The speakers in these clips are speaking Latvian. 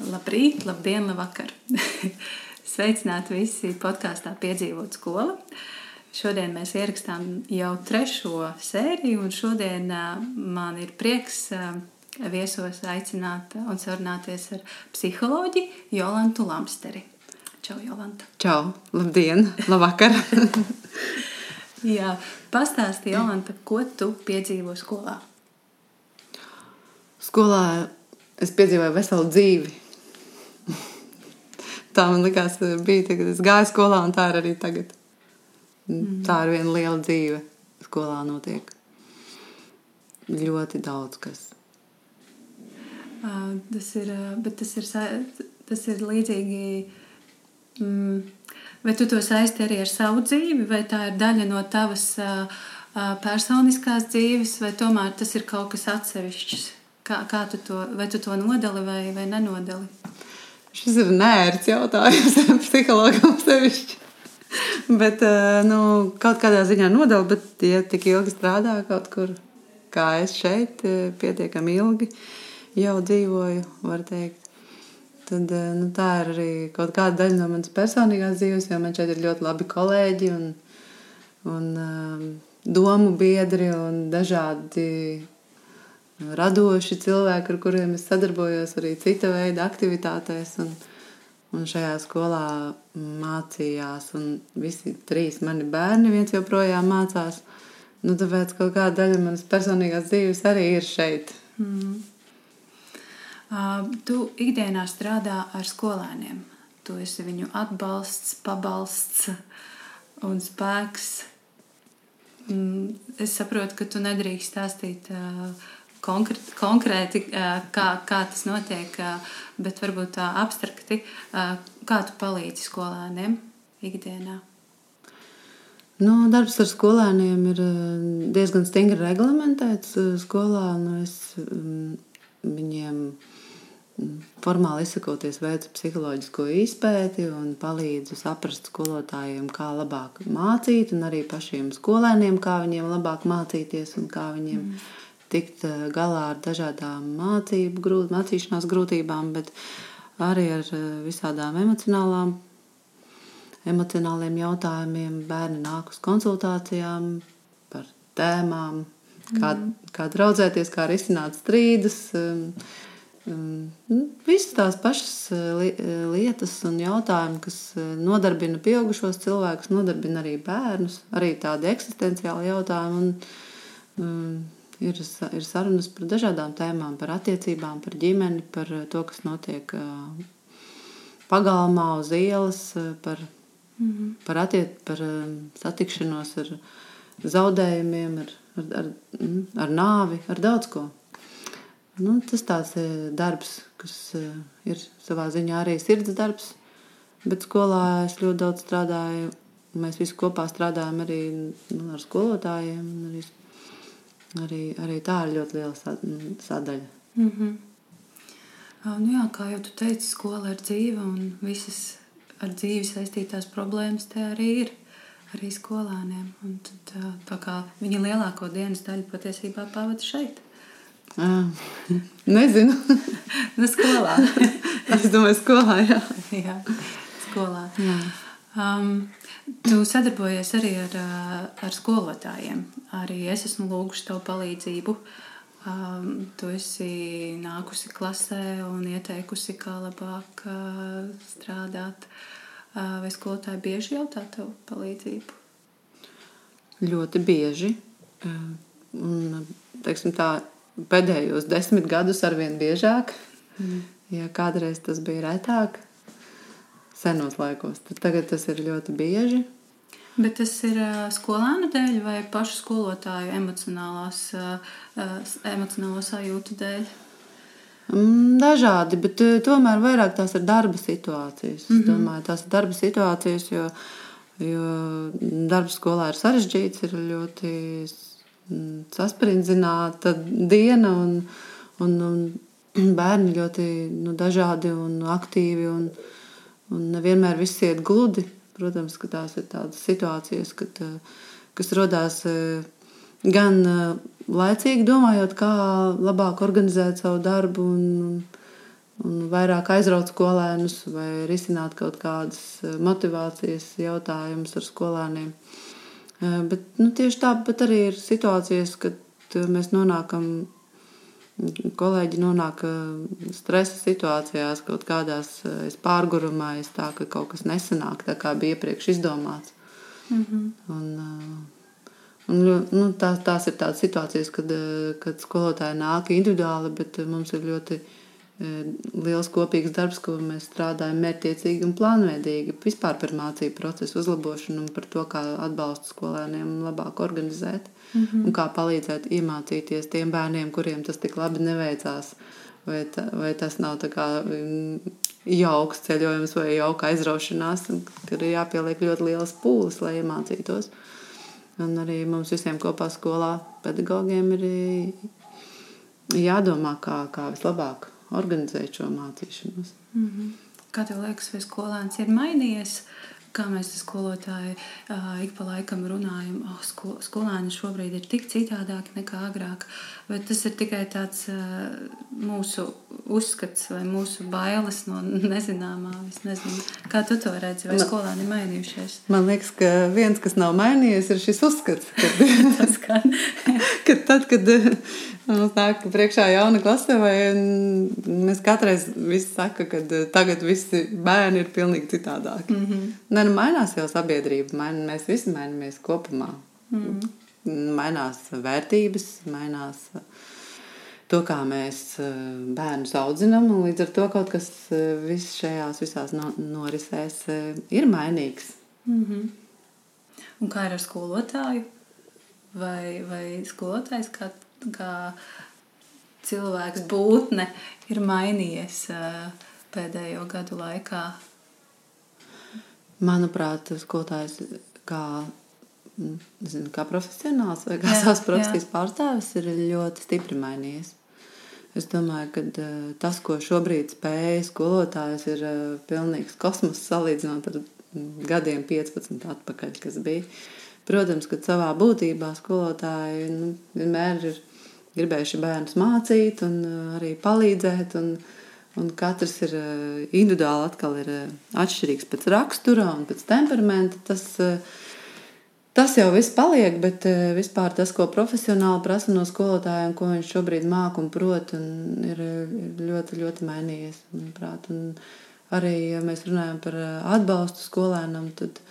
Labrīt, labdien, labvakar! Sveicināti visi podkāstā Piedzīvot skolu. Šodien mēs ierakstām jau trešo sēriju, un šodien man ir prieks viesos aicināt un sarunāties ar psiholoģi Jolantu Lamsteri. Čau, Jolanta! Čau! Labdien! Labvakar! Jā, pastāsti, Jolanta, ko tu piedzīvo skolā? Skolā es piedzīvoju veselu dzīvi tā man likās, bija, kad es gāju skolā, un tā ir arī tagad. Mm. Tā ir viena liela dzīve. Skolā notiek ļoti daudz kas. Uh, tas ir, bet tas ir, tas ir līdzīgi. Mm, vai tu to saisti arī ar savu dzīvi, vai tā ir daļa no tavas uh, personiskās dzīves, vai tomēr tas ir kaut kas atsevišķs? Kā, kā tu to, vai tu to nodali vai, vai nenodali? Šis ir nērts jautājums psihologam sevišķi. Bet, eh, nu, kaut kādā ziņā nodala, bet, ja tik ilgi strādā kaut kur, kā es šeit, eh, pietiekami ilgi jau dzīvoju, var teikt, tad eh, nu, tā ir arī kaut kāda daļa no manas personīgās dzīves, jo man šeit ir ļoti labi kolēģi un, un um, domu biedri un dažādi radoši cilvēki, ar kuriem es sadarbojos arī cita veida aktivitātēs. Un, un šajā skolā mācījās, un visi trīs mani bērni viens joprojām mācās. Nu, tāpēc kaut kāda daļa manas personīgās dzīves arī ir šeit. Mm. Uh, tu ikdienā strādā ar skolēniem. Tu esi viņu atbalsts, pabalsts un spēks. Mm, es saprotu, ka tu nedrīkst stāstīt uh, konkrēti, konkrēti kā, kā tas notiek, bet varbūt tā abstrakti, kā tu palīdzi skolēniem ikdienā? Nu, darbs ar skolēniem ir diezgan stingri reglamentēts skolā. Nu, es viņiem formāli izsakoties, veicu psiholoģisko izpēti un palīdzu saprast skolotājiem, kā labāk mācīt, un arī pašiem skolēniem, kā viņiem labāk mācīties un kā viņiem mm tikt eh, galā ar dažādām mācību, grūt, mācīšanās grūtībām, bet arī ar eh, visādām emocionālām, emocionāliem jautājumiem. Bērni nāk uz konsultācijām par tēmām, kā, mm. kā draudzēties, kā risināt strīdus. Um, um, visas tās pašas li lietas un jautājumi, kas nodarbina pieaugušos cilvēkus, nodarbina arī bērnus, arī tādi eksistenciāli jautājumi. Un, um, ir, ir sarunas par dažādām tēmām, par attiecībām, par ģimeni, par eh, to, kas notiek eh, pagalmā, uz ielas, eh, par, mm -hmm. par, attiet, par satikšanos ar zaudējumiem, ar, ar, ar, mm, ar nāvi, ar daudz ko. Nu, tas tāds darbs, kas ir savā ziņā arī sirds darbs, bet skolā es ļoti daudz strādāju. Mēs visi kopā strādājam arī nu, ar skolotājiem, arī Arī, arī tā ir ļoti liela sadaļa. Mm -hmm. nu jā, kā jau tu teici, skola ir dzīve un visas ar dzīvi saistītās problēmas te arī ir. Arī skolāniem. Un tad, tā kā viņi lielāko dienas daļu patiesībā pavada šeit. Uh, nezinu. nu, skolā. es domāju, skolā. Jā, jā skolā. Jā. Um, tu sadarbojies arī ar, ar skolotājiem. Arī es esmu lūgusi tev palīdzību. Um, tu esi nākusi klasē un ieteikusi, kā labāk uh, strādāt. Uh, vai skolotāji bieži jautā tev palīdzību? Ļoti bieži. Uh, un, teiksim, tā, pēdējos desmit gadus ar vien biežāk. Mm. Ja kādreiz tas bija retāk, senos laikos. Tad tagad tas ir ļoti bieži. Bet tas ir uh, skolēnu dēļ vai pašu skolotāju emocionālās, uh, emocionālo sajūtu dēļ? Mm, dažādi, bet uh, tomēr vairāk tās ir darba situācijas. Mm -hmm. Domāju, tās ir darba situācijas, jo, jo darbs skolā ir sarežģīts, ir ļoti sasprindzināta diena un, un, un bērni ļoti nu, dažādi un aktīvi. Un, uh, Un nevienmēr viss iet gludi. Protams, ka tās ir tādas situācijas, kad, eh, kas radās eh, gan eh, laicīgi domājot, kā labāk organizēt savu darbu, un, un vairāk aizraut skolēnus vai risināt kaut kādas motivācijas jautājumus ar skolēniem. Bet nu, tieši tāpat arī ir situācijas, kad mēs nonākam, kolēģi nonāk stresa situācijās, kaut kādās pārgurumā, tā ka kaut kas nesanāk tā, kā bija iepriekš izdomāts. Mm -hmm. un, un, nu, tā, tās ir tādas situācijas, kad, kad skolotāji nāk individuāli, bet mums ir ļoti liels kopīgs darbs, ko mēs strādājam mērķiecīgi un plānveidīgi. Vispār par mācību procesu uzlabošanu un par to, kā atbalstu skolēniem labāk organizēt mm -hmm. un kā palīdzēt iemācīties tiem bērniem, kuriem tas tik labi neveicās. Vai, ta, vai tas nav kā jauks ceļojums vai jauka aizraušanās, kad ir jāpieliek ļoti liels pūles, lai iemācītos. Un arī mums visiem kopā skolā pedagogiem ir jādomā, kā, kā vislabāk organizēt šo mācīšanos. Mm -hmm. Kā tev liekas, vai skolēns ir mainījies? Kā mēs skolotāji ik pa laikam runājam, oh, skol, skolēni šobrīd ir tik citādāki nekā agrāk. Vai tas ir tikai tāds mūsu uzskats vai mūsu bailes no nezināmā? Nezinu. Kā tu to redzi, vai skolēni ir mainījušies? Man liekas, ka viens, kas nav mainījies, ir šis uzskats. Kad, tas, ka, kad tad, kad Mums nāk priekšā jauna klase, vai mēs katreiz visi saka, ka tagad visi bērni ir pilnīgi citādāki. Mm -hmm. Nē, nu mainās jau sabiedrība, main, mēs visi mainamies kopumā. Mm -hmm. Mainās vērtības, mainās eh, to, kā mēs eh, bērnus audzinām, līdz ar to kaut kas viss šajās visās no, norisēs ir mainīgs. Mm -hmm. Un kā ir ar skolotāju? Vai, vai skolotājs kā kā cilvēks, būtne ir mainījies pēdējo gadu laikā? Manuprāt, skolotājs kā, nezinu, kā profesionāls vai kā savas profesijas pārstāvis ir ļoti stipri mainījies. Es domāju, ka tas, ko šobrīd spēja skolotājs, ir pilnīgs kosmos salīdzinot ar gadiem 15 atpakaļ, kas bija. Protams, ka savā būtībā skolotāji nu, vienmēr ir gribējuši bērnus mācīt un uh, arī palīdzēt. Un, un katrs ir uh, individuāli atkal ir uh, atšķirīgs pēc rakstura un pēc temperamenta. Tas, tas jau viss paliek, bet vispār tas, ko profesionāli prasa no skolotāja un ko viņš šobrīd māca un prot, un ir, ļoti, ļoti mainījies. Manuprāt. Un arī, ja mēs runājam par atbalstu skolēnam, tad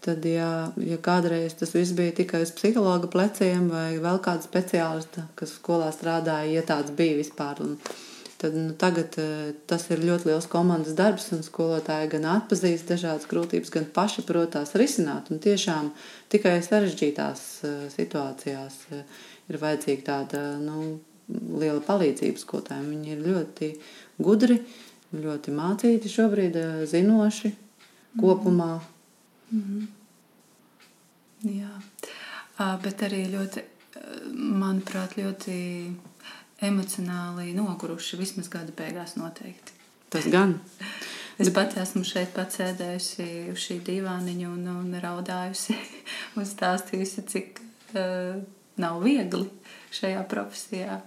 Tad, ja, ja kādreiz tas viss bija tikai uz psihologa pleciem vai vēl kāda speciālista, kas skolā strādāja, ja tāds bija vispār. Un, tad, nu, tagad eh, tas ir ļoti liels komandas darbs, un skolotāji gan atpazīst dažādas grūtības, gan paši protās risināt. Un tiešām tikai sarežģītās eh, situācijās eh, ir vajadzīga tāda nu, liela palīdzība skolotājiem. Viņi ir ļoti gudri, ļoti mācīti šobrīd, zinoši kopumā. Mm. Mm -hmm. Jā, bet arī ļoti, manuprāt, ļoti emocionāli noguruši vismaz gada beigās noteikti. Tas gan. Es pat esmu šeit sēdējusi uz šī divāniņa un, un raudājusi un stāstījusi, cik uh, nav viegli šajā profesijā.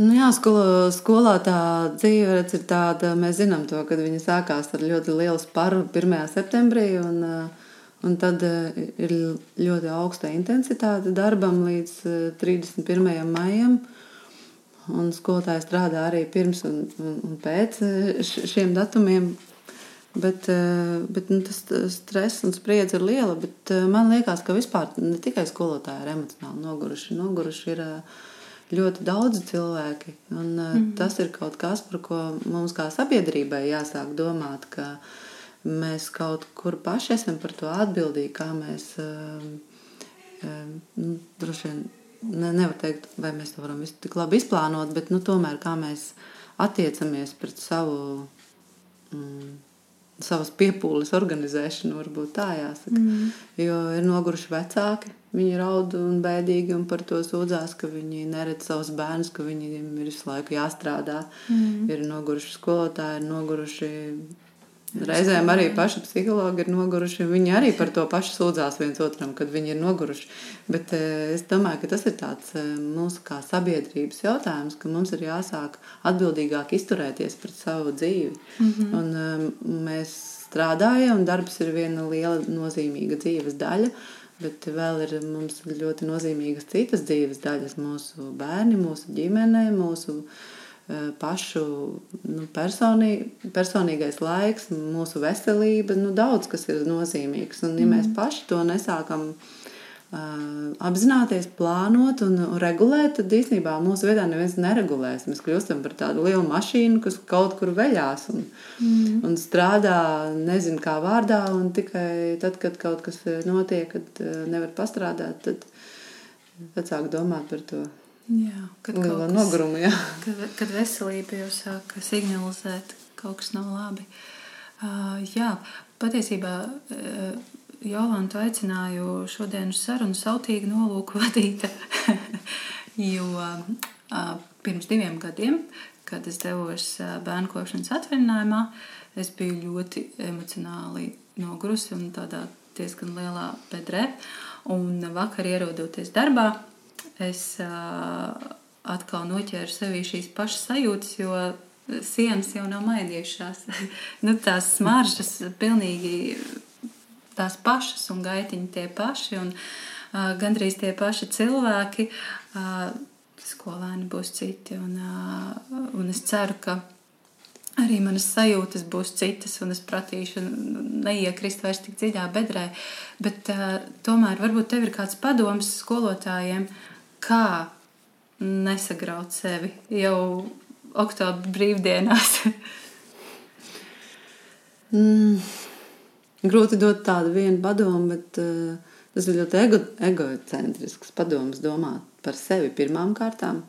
Nu jā, skolā, skolā tā dzīve ir tāda, mēs zinām to, kad viņa sākās ar ļoti lielu sparu 1. septembrī. Un, un tad ir ļoti augsta intensitāte darbam līdz 31. maijam. Un skolotāji strādā arī pirms un, un, un pēc šiem datumiem. Bet, bet nu, tas stress un spriedzi ir liela. Man liekas, ka vispār ne tikai skolotāji ir emocionāli noguruši. Noguruši ir ļoti daudzi cilvēki. Un, mm -hmm. Tas ir kaut kas, par ko mums kā sabiedrībai jāsāk domāt, ka mēs kaut kur paši esam par to atbildīgi, kā mēs um, um, droši vien ne, nevar teikt, vai mēs to varam tik labi izplānot, bet nu, tomēr kā mēs attiecamies pret savu. Mm, savas piepūles organizēšanu, varbūt tā jāsaka. Mm. Jo ir noguruši vecāki, viņi raud un bēdīgi un par to sūdzās, ka viņi neredz savus bērnus, ka viņiem ir visu laiku jāstrādā. Mm. Ir noguruši skolotāji, ir noguruši Reizēm arī paši psihologi ir noguruši. Viņi arī par to pašu sūdzās viens otram, kad viņi ir noguruši. Bet eh, es domāju, ka tas ir tāds eh, mūsu kā sabiedrības jautājums, ka mums ir jāsāk atbildīgāk izturēties pret savu dzīvi. Mm -hmm. Un, um, mēs strādājam, un darbs ir viena liela nozīmīga dzīves daļa. Bet vēl ir mums ļoti nozīmīgas citas dzīves daļas, mūsu bērni, mūsu ģimene, mūsu Eh, pašu nu, personī, personīgais laiks, mūsu veselība, nu, daudz kas ir nozīmīgs. Un, ja mm. mēs paši to nesākam uh, apzināties, plānot un, un regulēt, tad īstenībā mūsu vietā neviens neregulēs. Mēs kļūstam par tādu lielu mašīnu, kas kaut kur veļās un, mm. un strādā nezinu kā vārdā. Tikai tad, kad kaut kas notiek, kad nevar pastrādāt, tad vecāki domāt par to. Jā, kad Lielā noguruma, jā. Kad, kad veselība jau sāk signalizēt, kaut kas nav labi. Uh, jā, patiesībā uh, Jolantu aicināju šodien uz sarunu sautīgi nolūku vadīt, jo uh, pirms diviem gadiem, kad es devos uh, bērnu kopšanas atvaļinājumā, es biju ļoti emocionāli nogurusi un tādā diezgan lielā bedrē. Un vakar ierodoties darbā, es uh, atkal noķēru sevī šīs pašas sajūtas, jo sienas jau nav mainījušās. nu, tās smaržas pilnīgi tās pašas, un gaitiņi tie paši, un uh, gandrīz tie paši cilvēki. Uh, skolēni būs citi, un, uh, un es ceru, ka arī manas sajūtas būs citas, un es pratīšu neiekrist vairs tik dziļā bedrē. Bet uh, tomēr varbūt tev ir kāds padoms skolotājiem, kā nesagraut sevi jau oktobra brīvdienās? mm, grūti dot tādu vienu padomu, bet uh, tas ir ļoti ego, egocentrisks padoms domāt par sevi pirmām kārtām.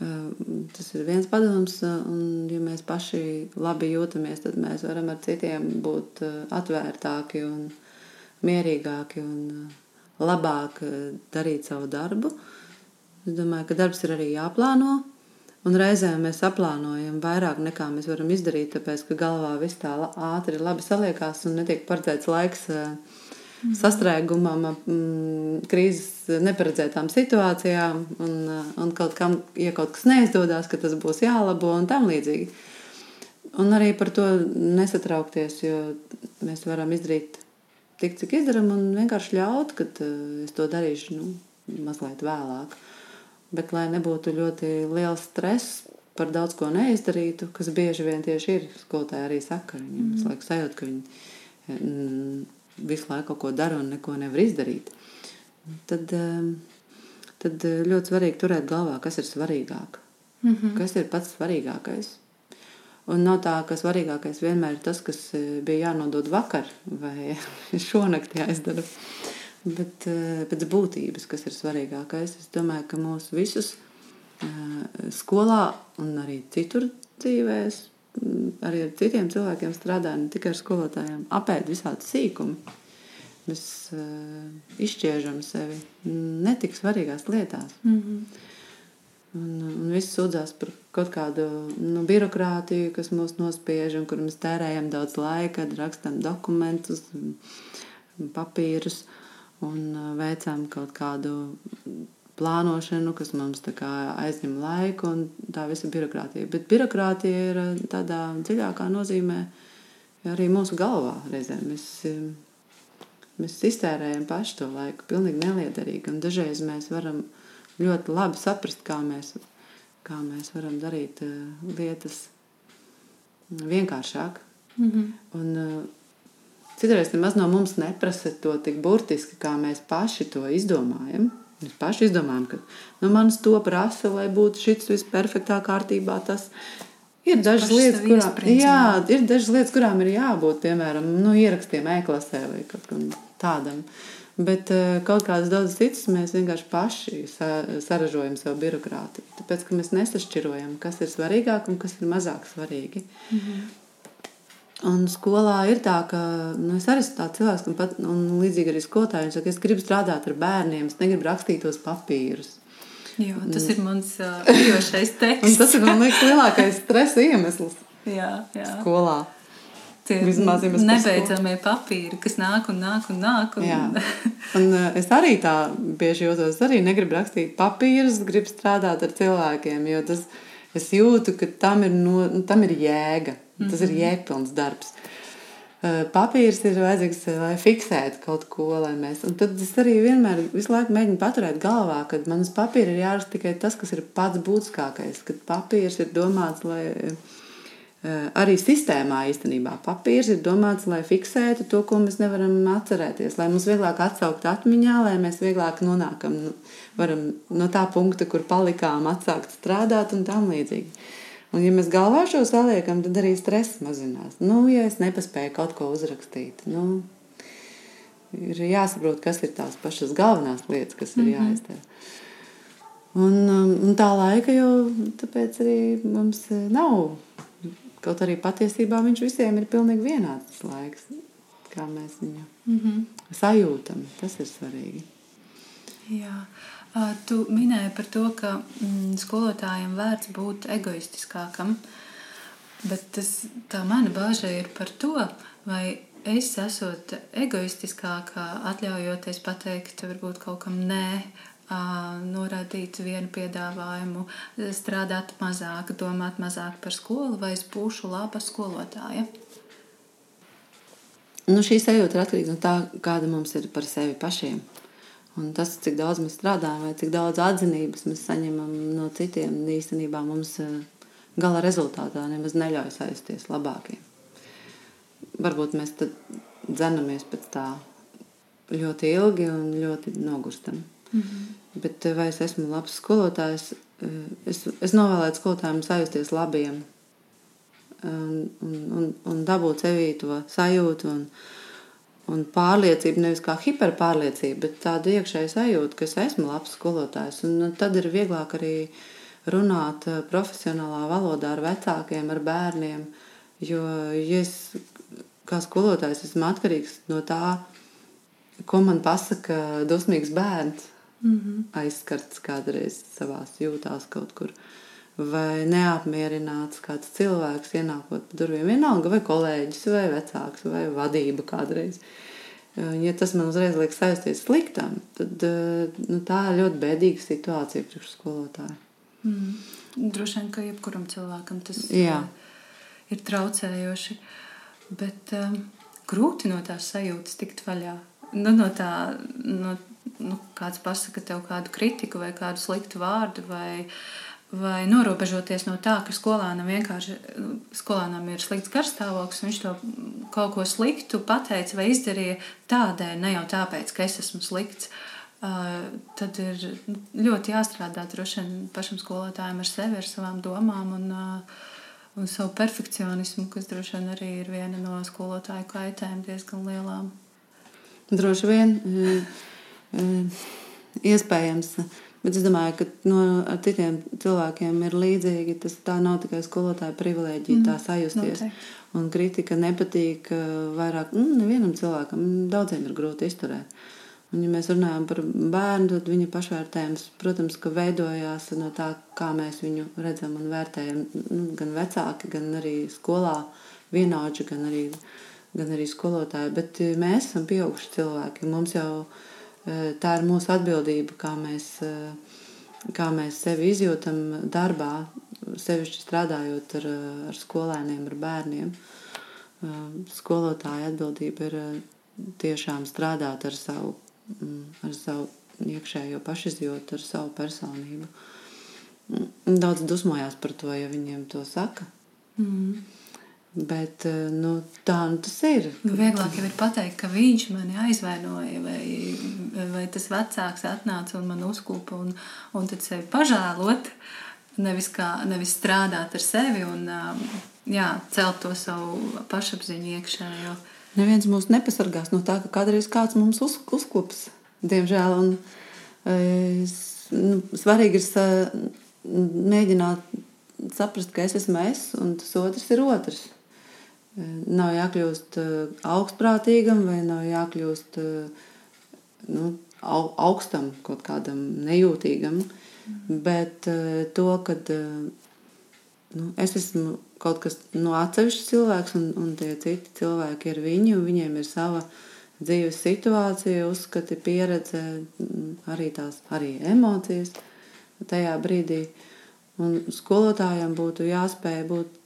Uh, tas ir viens padoms, uh, un, ja mēs paši labi jūtamies, tad mēs varam ar citiem būt uh, atvērtāki un mierīgāki. Un, uh, labāk eh, darīt savu darbu. Es domāju, ka darbs ir arī jāplāno. Un reizēm mēs aplānojam vairāk nekā mēs varam izdarīt, tāpēc ka galvā viss tā ātri labi saliekās un netiek paredzēts laiks mm. sastrēgumam, mm, krīzes neparedzētām situācijām un, eh, un kaut kam, ja kaut kas neizdodas, ka tas būs jālabo un tam līdzīgi. Un arī par to nesatraukties, jo mēs varam izdarīt tik, cik izdarām, un vienkārši ļaut, ka uh, es to darīšu nu, mazliet vēlāk. Bet lai nebūtu ļoti liels stress par daudz ko neizdarītu, kas bieži vien tieši ir skolotāji arī saka, viņiem mm. laiku sajūt, ka viņi mm, visu laiku kaut ko dara un neko nevar izdarīt. Tad, um, tad ļoti svarīgi turēt galvā, kas ir svarīgāk. Mm -hmm. Kas ir pats svarīgākais? Un nav tā, ka svarīgākais vienmēr ir tas, kas e, bija jānodod vakar vai šonakt jāizdara. Bet e, pēc būtības, kas ir svarīgākais, es domāju, ka mūs visus e, skolā un arī citur dzīvēs, arī ar citiem cilvēkiem strādājot, ne tikai ar skolotājiem, apēd visādi sīkumi. Mēs izšķiežam sevi netik svarīgās lietās. Mm -hmm. Un, un viss sūdzās par kaut kādu nu, birokrātiju, kas mūs nospiež, un kur mēs tērējam daudz laika, rakstām dokumentus, papīrus un uh, veicam kaut kādu plānošanu, kas mums aizņem laiku, un tā visa birokrātija. Bet birokrātija ir uh, tādā dziļākā nozīmē arī mūsu galvā reizēm. Mēs, um, mēs iztērējam pašu to laiku, pilnīgi neliederīgi, un dažreiz mēs varam ļoti labi saprast, kā mēs, kā mēs varam darīt uh, lietas vienkāršāk. Mm -hmm. Un, uh, Citreiz nemaz no mums neprasa to tik burtiski, kā mēs paši to izdomājam. Mēs paši izdomājam, ka nu, man to prasa, lai būtu šis visperfektā kārtībā. Tas ir dažas lietas, kurām, jā, ir dažas lietas, kurām ir jābūt, piemēram, nu, ierakstiem e-klasē vai kaut kam tādam. Uh, Bet uh, kaut kādas daudzas citas mēs vienkārši paši sa saražojam savu birokrātiju. Tāpēc, mēs nesašķirojam, kas ir svarīgāk un kas ir mazāk svarīgi. -hmm. Un skolā ir tā, ka nu, es arī esmu tāds cilvēks, un, pat, līdzīgi arī skolotāji saka, es gribu strādāt ar bērniem, es negribu rakstīt tos papīrus. Jo, tas ir mans īpašais uh, teksts. tas ir man liekas lielākais stresa iemesls jā, jā. skolā. Tie Vismaz, ja mēs par nebeidzamie papīri, kas nāk un nāk un nāk. Un... Jā. Un uh, es arī tā bieži jūtos, arī negribu rakstīt papīrus, gribu strādāt ar cilvēkiem, jo tas, es jūtu, ka tam ir, no, tam ir jēga. Tas ir Mhm. jēgpilns darbs. Uh, Papīrs ir vajadzīgs, lai fiksētu kaut ko, lai mēs. Un tad es arī vienmēr visu laiku mēģinu paturēt galvā, ka man uz papīra ir jāraksta tikai tas, kas ir pats būtiskākais. Kad papīrs ir domāts, lai arī sistēmā īstenībā papīrs ir domāts, lai fiksētu to, ko mēs nevaram atcerēties, lai mums vieglāk atsaukt atmiņā, lai mēs vieglāk nonākam nu, varam no tā punkta, kur palikām, atsākt strādāt un tam līdzīgi. Un, ja mēs galvā šo saliekam, tad arī stress mazinās. Nu, ja es nepaspēju kaut ko uzrakstīt, nu, ir jāsaprot, kas ir tās pašas galvenās lietas, kas ir jāizdara. Un, um, un tā laika jau tāpēc arī mums eh, nav. Kaut arī patiesībā viņš visiem ir pilnīgi vienāds laiks, kā mēs viņu Mm -hmm. sajūtam. Tas ir svarīgi. Jā. Tu minēji par to, ka mm, skolotājiem vērts būt egoistiskākam, bet tas, tā mana bāža ir par to, vai es esot egoistiskākā, atļaujoties pateikt varbūt kaut kam nē, norādīt vienu piedāvājumu, strādāt mazāk, domāt mazāk par skolu, vai es būšu laba skolotāja. Nu, šī sajūta ir atkarīga no tā, kāda mums ir par sevi pašiem. Un tas, cik daudz mēs strādājam, vai cik daudz atzinības mēs saņemam no citiem, īstenībā mums gala rezultātā nemaz neļauj sajusties labākiem. Varbūt mēs tad dzenamies pēc tā ļoti ilgi un ļoti nogustam. Mm -hmm. Bet eh, vai es esmu labs skolotājs? Eh, Es, es novēlētu skolotājiem sajusties labiem un, un, un, un dabūt sevī to sajūtu un, un pārliecību, nevis kā hiperpārliecību, bet tādu iekšēju sajūtu, ka es esmu labs skolotājs. Un nu, tad ir vieglāk arī runāt eh, profesionālā valodā ar vecākiem, ar bērniem. Jo, ja es kā skolotājs esmu atkarīgs no tā, ko man pasaka dusmīgs bērns, Mm -hmm. aizskarts kādreiz savā jūtās kaut kur. Vai neapmierināts kāds cilvēks, ienākot pa durvīm, vienalga, vai kolēģis, vai vecāks, vai vadība kādreiz. Ja tas man uzreiz liekas saistīts sliktam, tad nu, tā ir ļoti bēdīga situācija priekš skolotāja. Mm. Droši vien, ka jebkuram cilvēkam tas Jā. eh, ir traucējoši. Bet um, grūti no tās sajūtas tikt vaļā. Nu, no tā, no, nu, kāds pasaka tev kādu kritiku vai kādu sliktu vārdu, vai, vai norobežoties no tā, ka skolānam vienkārši skolānam ir slikts garstāvoklis, viņš to kaut ko sliktu pateica vai izdarīja tādēļ, ne jau tāpēc, ka es esmu slikts. Uh, tad ir ļoti jāstrādā droši vien pašam skolotājam ar sevi, ar savām domām un, uh, un savu perfekcionismu, kas droši vien arī ir viena no skolotāju kaitēm diezgan lielām. Droši vien, eh, iespējams. Bet es domāju, ka no, ar citiem cilvēkiem ir līdzīgi. Tas tā nav tikai skolotāja privilēģija, mm, tā sajusties. noteikti. Un kritika nepatīk eh, vairāk. Nu, nevienam cilvēkam, daudziem ir grūti izturēt. Un, ja mēs runājam par bērnu, tad viņa pašvērtējums, protams, ka veidojās no tā, kā mēs viņu redzam un vērtējam. Nu, gan vecāki, gan arī skolā, vienaudži, gan arī, gan arī skolotāji. Bet eh, mēs esam pieauguši cilvēki. Mums jau eh, tā ir mūsu atbildība, kā mēs, eh, kā mēs sevi izjūtam darbā, sevišķi strādājot ar, eh, ar skolēniem, ar bērniem. Eh, Skolotāja atbildība ir eh, tiešām strādāt ar savu, mm, ar savu iekšējo pašizjūtu, ar savu personību. Daudz dusmojās par to, ja viņiem to saka. Mm. Bet eh, nu, tā nu tas ir. Nu, vieglāk jau ir pateikt, ka viņš mani aizvainoja, vai, vai tas vecāks atnāca un man uzklupa, un, un tad sevi pažēlot. Nevis, kā, nevis strādāt ar sevi un um, jā, celt to savu pašapziņu iekšējo. Neviens mūs nepasargās no tā, ka kādreiz kāds mums uz, uzklups. Diemžēl. Un, e, s- nu, svarīgi ir sa, mēģināt saprast, ka es esmu es, un tas otrs ir otrs. Nav jākļūst e, augstprātīgam vai nav jākļūst e, nu, au- augstam, kaut kādam nejūtīgam. Bet e, to, ka nu, es esmu kaut kas no atsevišķa cilvēks, un, un tie citi cilvēki ir viņi, un viņiem ir sava dzīves situācija, uzskati, pieredze, arī tās arī emocijas tajā brīdī. Un skolotājiem būtu jāspēj būt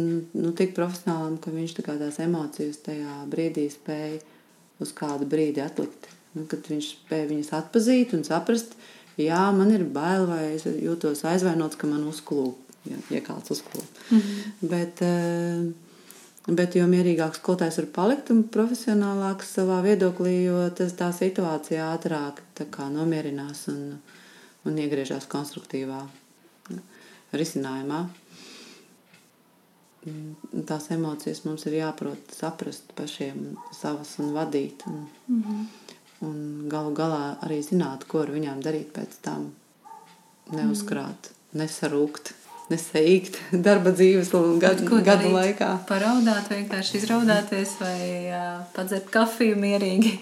nu, tik profesionālam, ka viņš tā tās emocijas tajā brīdī spēja uz kādu brīdi atlikt. Nu, kad viņš spēja viņas atpazīt un saprast, jā, man ir bail vai es jūtos aizvainots, ka man uzklūp, ja, ja kāds uzklūp. Mm -hmm. Bet, uh, Bet jo mierīgāks skolotājs var palikt un profesionālāks savā viedoklī, jo tas tā situācija ātrāk kā, nomierinās un, un iegriežas konstruktīvā risinājumā. Tās emocijas mums ir jāprot saprast pašiem savas un vadīt. Un, mm -hmm. un galu galā arī zināt, ko ar viņām darīt pēc tam. Neuzkrāt, -hmm. nesarūkt nesaikt darba dzīves gadu, gadu darīt? laikā. Paraudāt, vienkārši izraudāties vai uh, padzert kafiju mierīgi.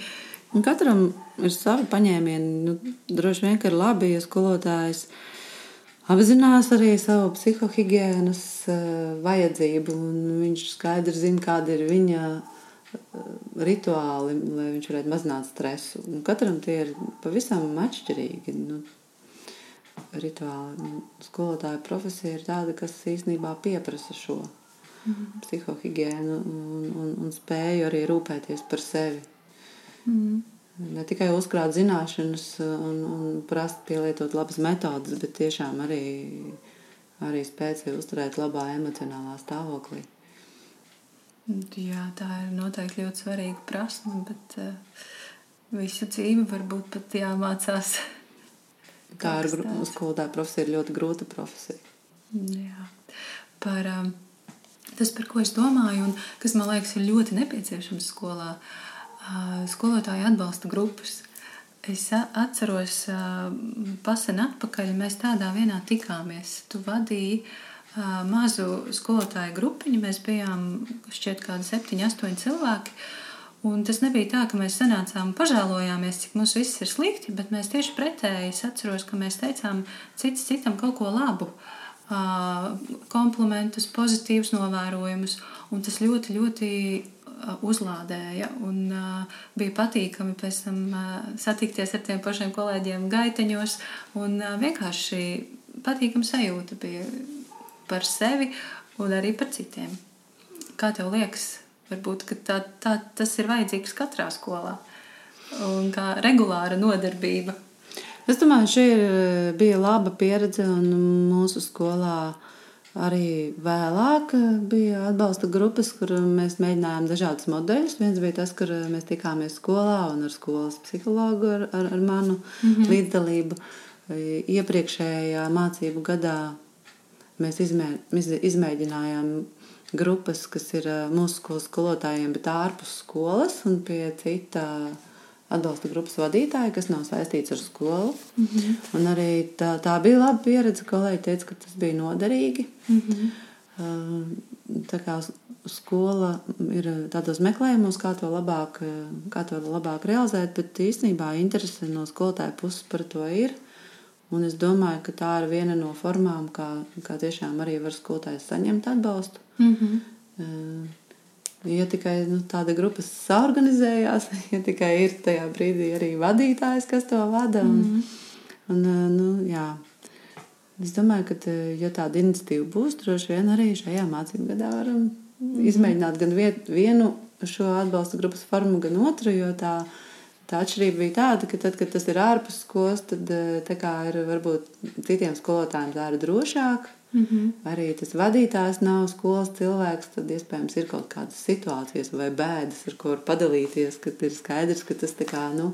Un katram ir savi paņēmieni. Nu, droši vien, ka ir labi, ja skolotājs apzinās arī savu psihohigiēnas uh, vajadzību, viņš skaidri zina, kāda ir viņa rituāli, lai viņš varētu mazināt stresu. Un katram tie ir pavisam atšķirīgi. Nu, rituāli. Skolotāja profesija ir tāda, kas īstenībā pieprasa šo mm -hmm. psihohigiēnu un, un, un spēju arī rūpēties par sevi. Mm -hmm. Ne tikai uzkrāt zināšanas un, un prast pielietot labas metodas, bet tiešām arī, arī spēt sevi uzturēt labā emocionālā stāvoklī. Jā, tā ir noteikti ļoti svarīga prasme, bet uh, visu dzīvi varbūt pat jāmācās Tā ir skolotāja profesija, ir ļoti grūta profesija. Jā. Par, um, tas, par ko es domāju, un kas man liekas, ir ļoti nepieciešams skolā, uh, skolotāju atbalsta grupas. Es atceros, pasen atpakaļ mēs tādā vienā tikāmies. Tu vadīji mazu skolotāju grupiņu, mēs bijām šķiet kādi septiņi, astoņi cilvēki. Un tas nebija tā, ka mēs sanācām un pažēlojāmies, cik mums viss ir slikti, bet mēs tieši pretēji atceros, ka mēs teicām cits citam kaut ko labu, komplimentus, pozitīvus novērojumus. Un tas ļoti, ļoti uzlādēja. Un, uh, bija patīkami pēc tam uh, satikties ar tiem pašiem kolēģiem gaiteņos. Un uh, vienkārši patīkama sajūta bija par sevi un arī par citiem. Kā tev liekas, Varbūt tā, tā, tas ir vajadzīgs katrā skolā un kā regulāra nodarbība. Es domāju, šī ir, bija laba pieredze un mūsu skolā. Arī vēlāk bija atbalsta grupas, kur mēs mēģinājām dažādus modeļus. Viens bija tas, kur mēs tikāmies skolā un ar skolas psihologu, ar, ar, ar manu mm -hmm. līdzdalību. Iepriekšējā mācību gadā mēs izmē, izmēģinājām grupas, kas ir mūsu skolas skolotājiem, bet ārpus skolas un pie cita atbalsta grupas vadītāja, kas nav saistīts ar skolu. Mm -hmm. Un arī tā, tā bija laba pieredze. Kolēģi teica, ka tas bija noderīgi. Mm -hmm. Tā kā skola ir tādos meklējumos, kā to labāk, kā to labāk realizēt, bet īstenībā interese no skolotāja puses par to ir. Un es domāju, ka tā ir viena no formām, kā, kā tiešām arī var skolotājs saņemt atbalstu. Mm -hmm. Ja tikai nu, tāda grupa saorganizējās, ja tikai ir tajā brīdī arī vadītājs, kas to vada. Un, mm -hmm. un, eh, nu, jā. es domāju, ka, eh, ja tāda iniciatīva būs, droši vien arī šajā mācību gadā varam mm -hmm. izmēģināt gan vienu šo atbalsta grupas formu, gan otru. Jo tā, tā atšķirība bija tāda, ka tad, kad tas ir ārpus skolas, tad ir varbūt citiem skolotājiem tā ir drošāk Mm -hmm. Arī tas vadītājs nav skolas cilvēks, tad iespējams ir kaut kādas situācijas vai bēdas, ar ko padalīties, kad ir skaidrs, ka tas kā, nu,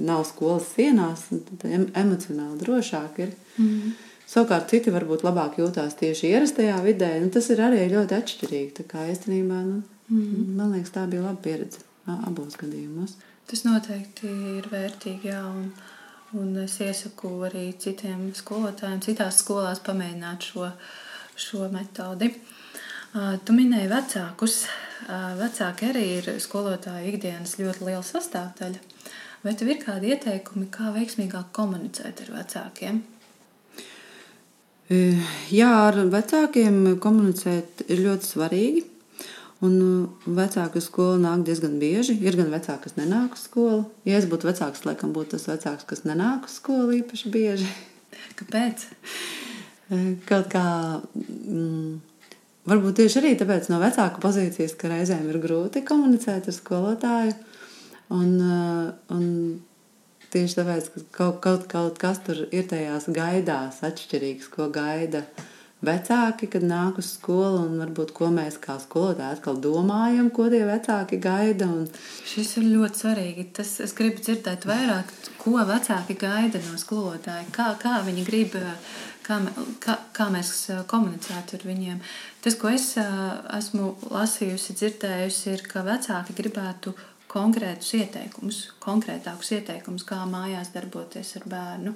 nav skolas sienās, tad emocionāli drošāk ir. Mm -hmm. Savukārt citi varbūt labāk jūtās tieši ierastajā vidē. Nu, tas ir arī ļoti atšķirīgi. Tā kā īstenībā, nu, mm -hmm. man liekas, tā bija laba pieredze abos gadījumos. Tas noteikti ir vērtīgi, jā. Un... Un es iesaku arī citiem skolotājiem, citās skolās pamēģināt šo, šo metodi. Tu minēji vecākus. Vecāki arī ir skolotāju ikdienas ļoti liela sastāvdaļa. Vai tev ir kādi ieteikumi, kā veiksmīgāk komunicēt ar vecākiem? Jā, ar vecākiem komunicēt ir ļoti svarīgi. Un vecāki uz skolu nāk diezgan bieži. Ir gan vecāki, kas nenāk uz skolu. Ja es būtu vecāks, laikam būtu tas vecāks, kas nenāk uz skolu īpaši bieži. Kāpēc? Kaut kā. Mm, varbūt tieši arī tāpēc no vecāka pozīcijas, ka reizēm ir grūti komunicēt ar skolotāju. Un, un tieši tāpēc, ka kaut, kaut, kaut kas tur ir tajās gaidās atšķirīgs, ko gaida vecāki, kad nāk uz skolu, un varbūt ko mēs kā skolotāji atkal domājam, ko tie vecāki gaida. Un... Šis ir ļoti svarīgi. Tas, es gribu dzirdēt vairāk, ko vecāki gaida no skolotāja, kā, kā viņi grib. Kā, kā, kā mēs komunicētu ar viņiem. Tas, ko es esmu lasījusi, dzirdējusi, ir, ka vecāki gribētu konkrētus ieteikumus, konkrētākus ieteikumus, kā mājās darboties ar bērnu,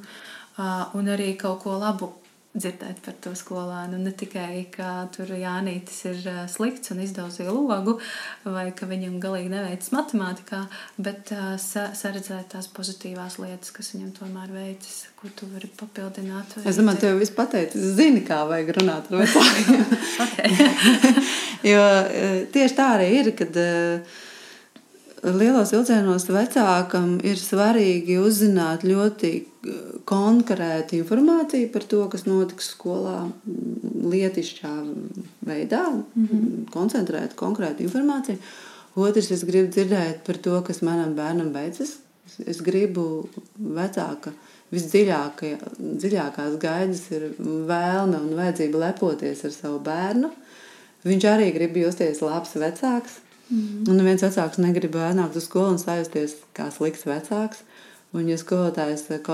un arī kaut ko labu dzirdēt par to skolānu. Ne tikai, ka tur Jānis ir slikts un izdauzīja logu, vai ka viņam galīgi neveicas matemātikā, bet saredzēt tās pozitīvās lietas, kas viņam tomēr veicas, ko tu vari papildināt. Es domāju, tev viss pateicis. Zini, kā vajag runāt ar vecākiem. jo tieši tā arī ir, kad lielos vilcienos vecākam ir svarīgi uzzināt ļoti eh, konkrētu informāciju par to, kas notiks skolā, mm, lietišķā veidā, mm -hmm. koncentrēt konkrētu informāciju. Otrs, es gribu dzirdēt par to, kas manam bērnam beidzas. Es gribu vecāka, visdziļākās gaidas ir vēlme un vajadzība lepoties ar savu bērnu. Viņš arī grib justies labs vecāks. Mm. Un viens vecāks negrib nākt uz skolu un sajusties kā slikts vecāks. Un, ja skolotājs eh,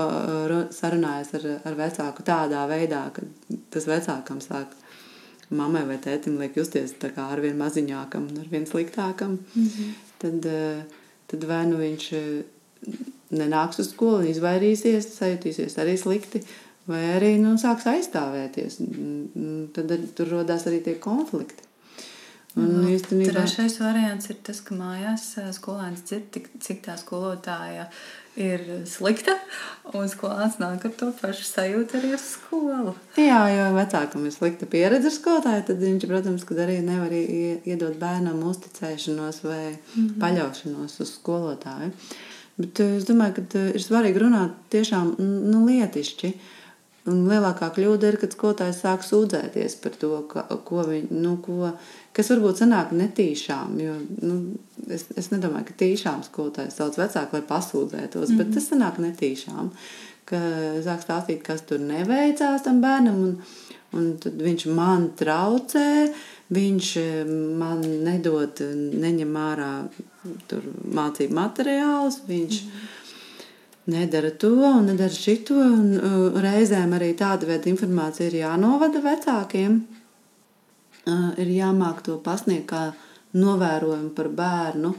sarunājas ar, ar vecāku tādā veidā, ka tas vecākam sāk mammai vai tētim liek justies ar vien maziņākam un ar vien sliktākam, mm -hmm. tad, eh, tad vai nu viņš eh, nenāks uz skolu un izvairīsies, sajutīsies arī slikti, vai arī nu, sāks aizstāvēties. Tad tur radās arī tie konflikti. Un, nu, īstenībā... Trešais variants ir tas, ka mājās skolēns dzird, cik tā skolotāja ir slikta, un skolēns nāk ar to pašu sajūtu arī uz skolu. Jā, jo vecākam ir slikta pieredze ar skolotāju, tad viņš, protams, arī nevar iedot bērnam uzticēšanos vai mm -hmm. paļaušanos uz skolotāju. Bet es domāju, ka ir svarīgi runāt tiešām nu, lietišķi. Un lielākā kļūda ir, kad skolotājs sāk sūdzēties par to, ka, ko viņi, nu, ko, kas varbūt sanāk netīšām. Jo, nu, es, es nedomāju, ka tīšām skolotājs sauc vecāku, lai pasūdzētos, mm -hmm. bet mhm. tas sanāk netīšām. Ka sāk stāstīt, kas tur neveicās tam bērnam, un, un viņš man traucē, viņš eh, man nedod, neņem ārā mācību materiālus, viņš mm -hmm nedara to un nedara šito. Un, uh, reizēm arī tāda veida informācija ir jānovada vecākiem ir jāmāk to pasniegt kā novērojumu par bērnu.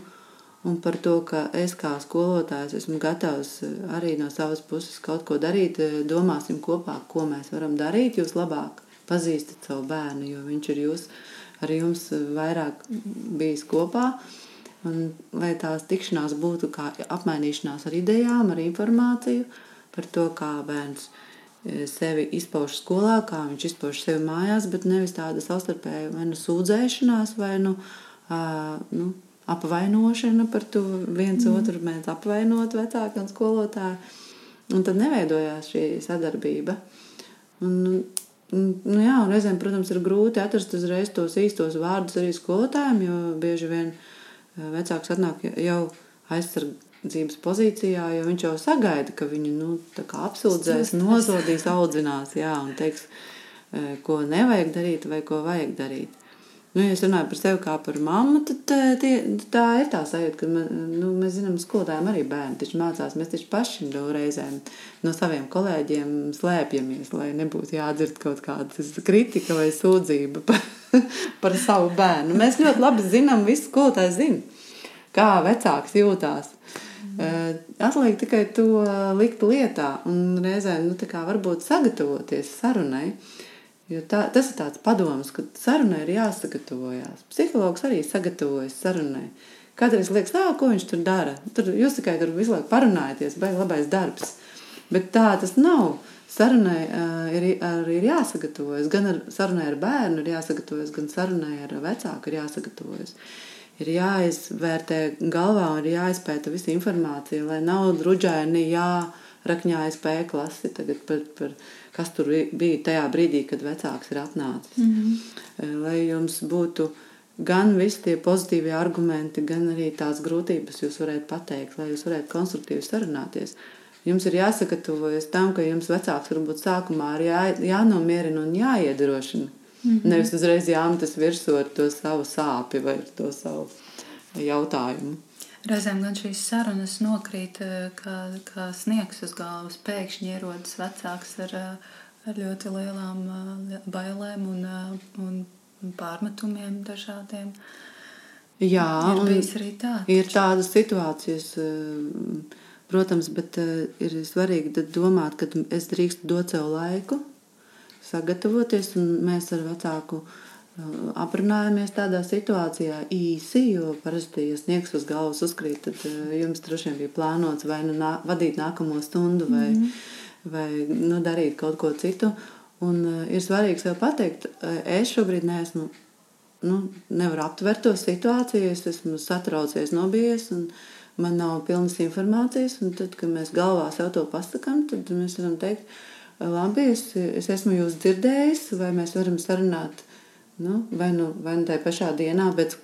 Un par to, ka es kā skolotājs esmu gatavs arī no savas puses kaut ko darīt, domāsim kopā, ko mēs varam darīt. Jūs labāk pazīstat savu bērnu, jo viņš ir jūs, ar jums vairāk bijis kopā. Un, lai tās tikšanās būtu kā apmainīšanās ar idejām, ar informāciju par to, kā bērns E, sevi izpauž skolā, kā viņš izpauž sevi mājās, bet nevis tāda savstarpēja vai nu sūdzēšanās, vai nu, uh, nu apvainošana par to viens mm. otru mēs apvainot vecāku un skolotāju. Un tad neveidojās šī sadarbība. Un, nu, jā, reizēm, protams, ir grūti atrast uzreiz tos īstos vārdus arī skolotājiem, jo bieži vien vecāks atnāk jau aizsargāt dzīves pozīcijā, jo viņš jau sagaida, ka viņu nu, apsūdzēs, nosodīs, audzinās jā, un teiks, e, ko nevajag darīt vai ko vajag darīt. Nu, ja es runāju par sevi kā par mammu, tad e, tie, tā ir tā sajūta, ka nu, mēs zinām, skolotājiem arī bērni taču mācās. Mēs taču paši reizēm no saviem kolēģiem slēpjamies, lai nebūtu jādzird kaut kāda kritika vai sūdzība par, par savu bērnu. Mēs ļoti labi zinām, visi skolotāji zina, kā vecāks jūtās. Uh, atliek tikai to likt lietā un reizēm nu, varbūt sagatavoties sarunai. Jo tā, tas ir tāds padoms, ka sarunai ir jāsagatavojas. Psihologs arī sagatavojas sarunai. Kādreiz liekas, ah, ko viņš tur dara. Tur jūs tikai tur visu laiku parunājaties, vai labais darbs. Bet tā tas nav. Sarunai ir, arī ir jāsagatavojas. Gan ar sarunai ar bērnu ir jāsagatavojas, gan sarunai ar vecāku ir jāsagatavojas. Ir jāizvērtē galvā un ir jāizpēta visa informācija, lai nav druģaini jārakņājas P klasi tagad par, par kas tur bija tajā brīdī, kad vecāks ir atnācis. Mm -hmm. Lai jums būtu gan visi tie pozitīvie argumenti, gan arī tās grūtības jūs varētu pateikt, lai jūs varētu konstruktīvi sarunāties. Jums ir jāsagatavojas tam, ka jums vecāks varbūt sākumā ir jā, jānomierina un jāiedrošina. Mm -hmm. Nevis uzreiz jāmetas virsū ar to savu sāpju vai to savu jautājumu. Reizēm gan šīs sarunas nokrīt, eh, kā, kā sniegs uz galvas. Pēkšņi ierodas vecāks ar, eh, ar ļoti lielām eh, bailēm un, un pārmetumiem dažādiem. Jā, ir bijis arī tā. Ir tādas situācijas, protams, bet ir svarīgi domāt, ka es drīkstu dot sev laiku, sagatavoties, un mēs ar vecāku aprunājamies tādā situācijā īsi, jo parasti, ja sniegs uz galvas uzkrīt, tad jums droši vien bija plānots vai nu nā, vadīt nākamo stundu vai, mm -hmm. vai nu, darīt kaut ko citu. Un uh, ir svarīgi sev pateikt, uh, es šobrīd neesmu, nu, nevaru aptvert to situāciju, es esmu satraucies, nobijies, un man nav pilnas informācijas. Tad, kad mēs galvā sev to pasakām, tad mēs varam teikt, labi, es, es esmu jūs dzirdējis, vai mēs varam sarunāt nu, vai nu, vai nu tajā pašā dienā, bet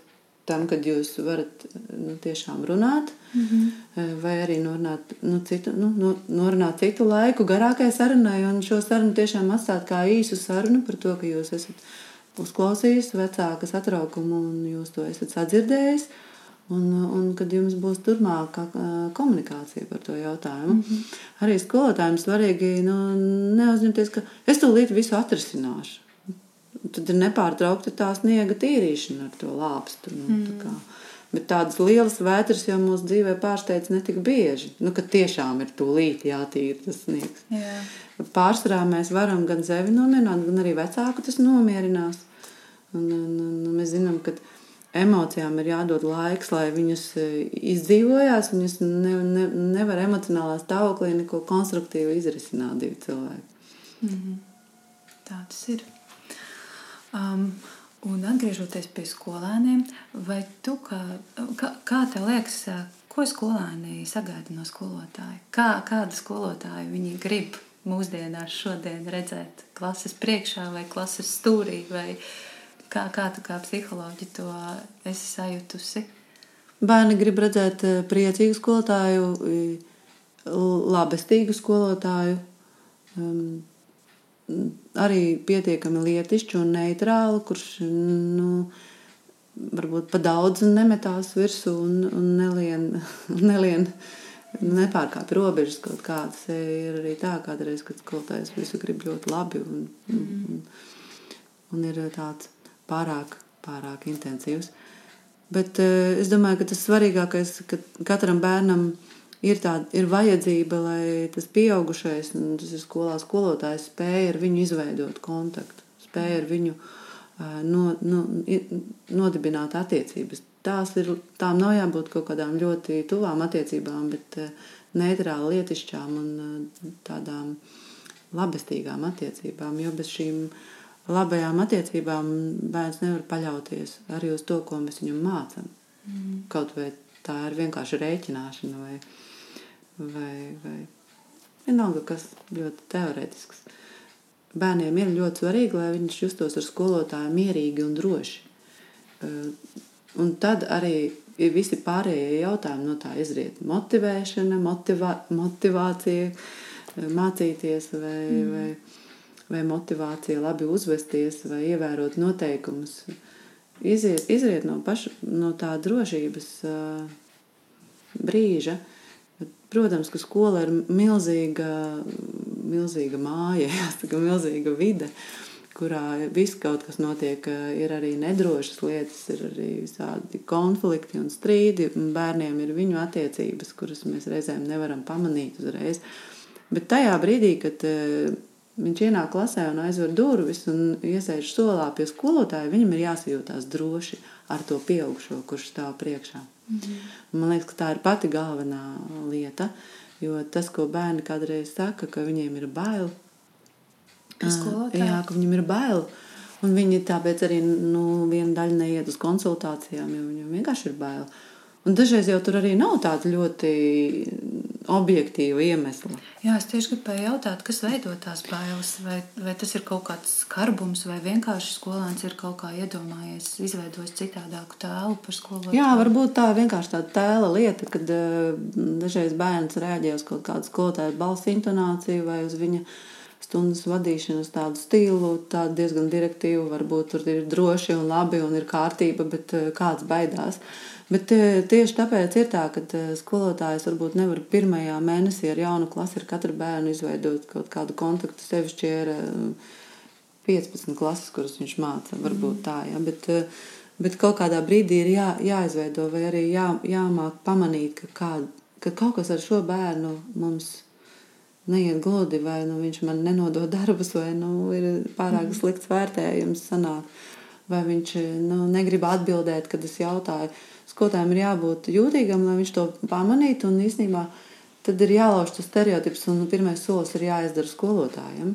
tam, kad jūs varat nu, tiešām runāt, mm -hmm. vai arī norunāt, nu, citu, nu, norunāt citu laiku garākai sarunai, un šo sarunu tiešām atstāt kā īsu sarunu par to, ka jūs esat uzklausījis vecāka satraukumu un jūs to esat sadzirdējis. Un, un kad jums būs turpmāka komunikācija par to jautājumu, mm -hmm. arī skolotājiem svarīgi nu, neuzņemties, ka es tūlīt visu atrisināšu tad ir nepārtraukta tā sniega tīrīšana ar to lāpstu. Nu, mm. tā Bet tādas lielas vētras jau mūsu dzīvē pārsteidz ne tik bieži. Nu, ka tiešām ir tūlīt jātīra tas sniegs. Jā. Pārsvarā mēs varam gan sevi nomierināt, gan arī vecāku tas nomierinās. Un, un, un mēs zinām, ka emocijām ir jādod laiks, lai viņas e, izdzīvojās. Viņas ne, ne, nevar emocionālā stāvoklī neko konstruktīvu izrisināt divi cilvēki. Mm -hmm. Tā tas ir. Um, un atgriežoties pie skolēniem, vai tu kā, kā, kā tev liekas, ko skolēni sagaida no skolotāja? Kā, kādu skolotāju viņi grib mūsdienās šodien redzēt klases priekšā vai klases stūrī, vai kā, kā tu kā psiholoģi to esi sajutusi? Bērni grib redzēt eh, priecīgu skolotāju, labestīgu skolotāju. Um, arī pietiekami lietišķu un neitrālu, kurš nu, varbūt pa daudz nemetās virsū un, un nelien, nelien nepārkāpj robežas kaut kādas. Ir arī tā, kādreiz, kad skolotājs visu grib ļoti labi un, mm. un, un ir tāds pārāk, pārāk intensīvs. Bet uh, es domāju, ka tas svarīgākais, ka katram bērnam ir ir, tā, ir vajadzība, lai tas pieaugušais, tas ir skolā skolotājs, spēja ar viņu izveidot kontaktu, spēja ar viņu no, no, nodibināt attiecības. Tās ir, tām nav jābūt kaut kādām ļoti tuvām attiecībām, bet neitrāli lietišķām un tādām labestīgām attiecībām. Jo bez šīm labajām attiecībām bērns nevar paļauties arī uz to, ko mēs viņam mācām. Mm. Kaut vai tā ir vienkārši rēķināšana vai vai, vai vienalga, kas ļoti teorētisks. Bērniem ir ļoti svarīgi, lai viņš justos ar skolotāju mierīgi un droši. Eh, un tad arī visi pārējie jautājumi no tā izriet. Motivēšana, motivā, motivācija, eh, mācīties vai, mm. vai, vai motivācija labi uzvesties vai ievērot noteikumus. Iziet, izriet no, paša, no tā drošības uh, brīža. Uh, Protams, ka skola ir milzīga, milzīga māja, jāsaka, milzīga vide, kurā viss kaut kas notiek. Ir arī nedrošas lietas, ir arī visādi konflikti un strīdi. Un bērniem ir viņu attiecības, kuras mēs reizēm nevaram pamanīt uzreiz. Bet tajā brīdī, kad eh, viņš ienāk klasē un aizver durvis un iesēž solā pie skolotāja, viņam ir jāsajūtās droši ar to pieaugušo, kurš stāv priekšā. Mhm. Man liekas, ka tā ir pati galvenā lieta. Jo tas, ko bērni kādreiz saka, ka viņiem ir bail, Jā, ka viņam ir bail. Un viņi tāpēc arī nu, viena daļa neiet uz konsultācijām, jo viņam vienkārši ir bail. Un dažreiz jau tur arī nav tāda ļoti objektīva iemesla. Jā, es tieši gribēju jautāt, kas veido tās bailes. Vai, vai tas ir kaut kāds skarbums, vai vienkārši skolēns ir kaut kā iedomājies, izveidojis citādāku tēlu par skolotāju? Jā, varbūt tā ir vienkārši tāda tēla lieta, kad uh, dažreiz bērns reaģē uz kaut kādu skolotāju balss intonāciju vai uz viņa stundas vadīšanas tādu stilu, tādu diezgan direktīvu. Varbūt tur ir droši un labi un ir kārtība, bet uh, kāds baidās. Bet e, tieši tāpēc ir tā, ka e, skolotājs varbūt nevar pirmajā mēnesī ar jaunu klasi ar katru bērnu izveidot kaut kādu kontaktu. Sevišķi ir 15 e, klases, kuras viņš māca. Varbūt tā, ja? bet, bet kaut kādā brīdī ir jā, jāizveido vai arī jā, jāmāk pamanīt, ka, kā, ka kaut kas ar šo bērnu mums neiet gludi, vai nu, viņš man nenodod darbus, vai nu, ir pārāk mhm. slikts vērtējums, sanāk, vai viņš nu, negrib atbildēt, kad es jautāju skolotājiem ir jābūt jūtīgam, lai viņš to pamanītu. Un īstenībā tad ir jālauž tas stereotips, un pirmais solis ir jāizdara skolotājiem.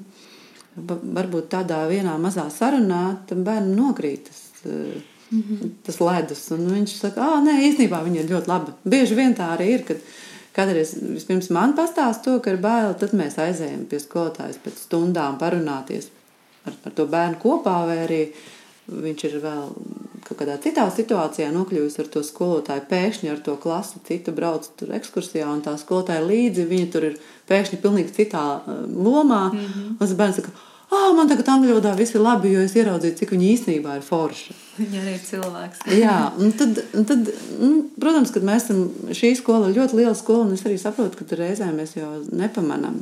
Varbūt tādā vienā mazā sarunā tam bērnam nokrīt tas, mm -hmm. tas ledus. Un viņš saka, ah, nē, īstenībā viņa ir ļoti laba. Bieži vien tā arī ir. Kad, Kādreiz vispirms man pastāsta to, ka ir bail, tad mēs aizējām pie skolotājas pēc stundām parunāties ar, ar to bērnu kopā, vai arī viņš ir vēl kaut kādā citā situācijā nokļuvusi ar to skolotāju, pēkšņi ar to klasi, citu brauc tur ekskursijā, un tā skolotāja līdzi, viņa tur ir pēkšņi pilnīgi citā uh, lomā. Mm -hmm. Un tas bērns saka, ah, man tagad angļu valodā viss ir labi, jo es ieraudzīju, cik viņa īstenībā ir forša. Viņa arī ir cilvēks. Jā, un tad, un tad un, protams, kad mēs esam šī skola ļoti liela skola, un es arī saprotu, ka tur reizēm mēs jau nepamanām.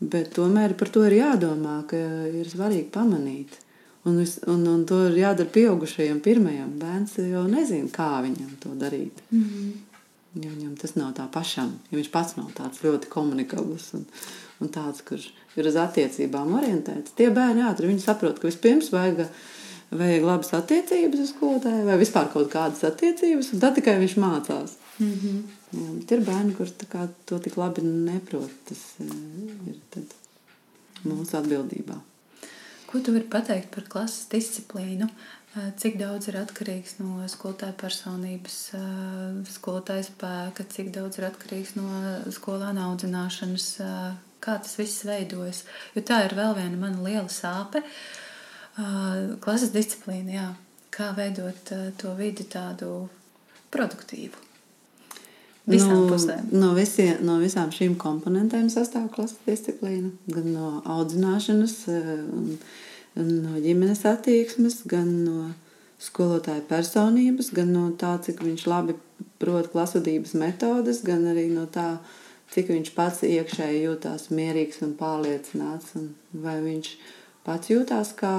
Bet tomēr par to ir jādomā, ka ir svarīgi pamanīt. Un, vis, un, un to ir jādara pieaugušajam pirmajam. Bērns jau nezina, kā viņam to darīt. Mm -hmm. Ja viņam tas nav tā pašam, ja viņš pats nav tāds ļoti komunikabls un, un tāds, kurš ir uz attiecībām orientēts. Tie bērni ātri saprot, ka vispirms vajag, vajag labas attiecības uz skolotāju vai vispār kaut kādas attiecības, un tad tikai viņš mācās. Mm -hmm. Jā, ir bērni, kurš to tik labi neprot. Tas eh, ir mūsu atbildībā. Ko tu vari pateikt par klases disciplīnu? Cik daudz ir atkarīgs no skolotāja personības, skolotāja spēka, cik daudz ir atkarīgs no skolāna audzināšanas, kā tas viss veidojas. Jo tā ir vēl viena mana liela sāpe. Klases disciplīna, jā. kā veidot to vidi tādu produktīvu. Visām no, pusēm. No, visie, no visām šīm komponentēm sastāv klases disciplīna. Gan no audzināšanas, gan no ģimenes attieksmes, gan no skolotāja personības, gan no tā, cik viņš labi prot klasvedības metodes, gan arī no tā, cik viņš pats iekšēji jūtās mierīgs un pārliecināts. Un vai viņš pats jūtās kā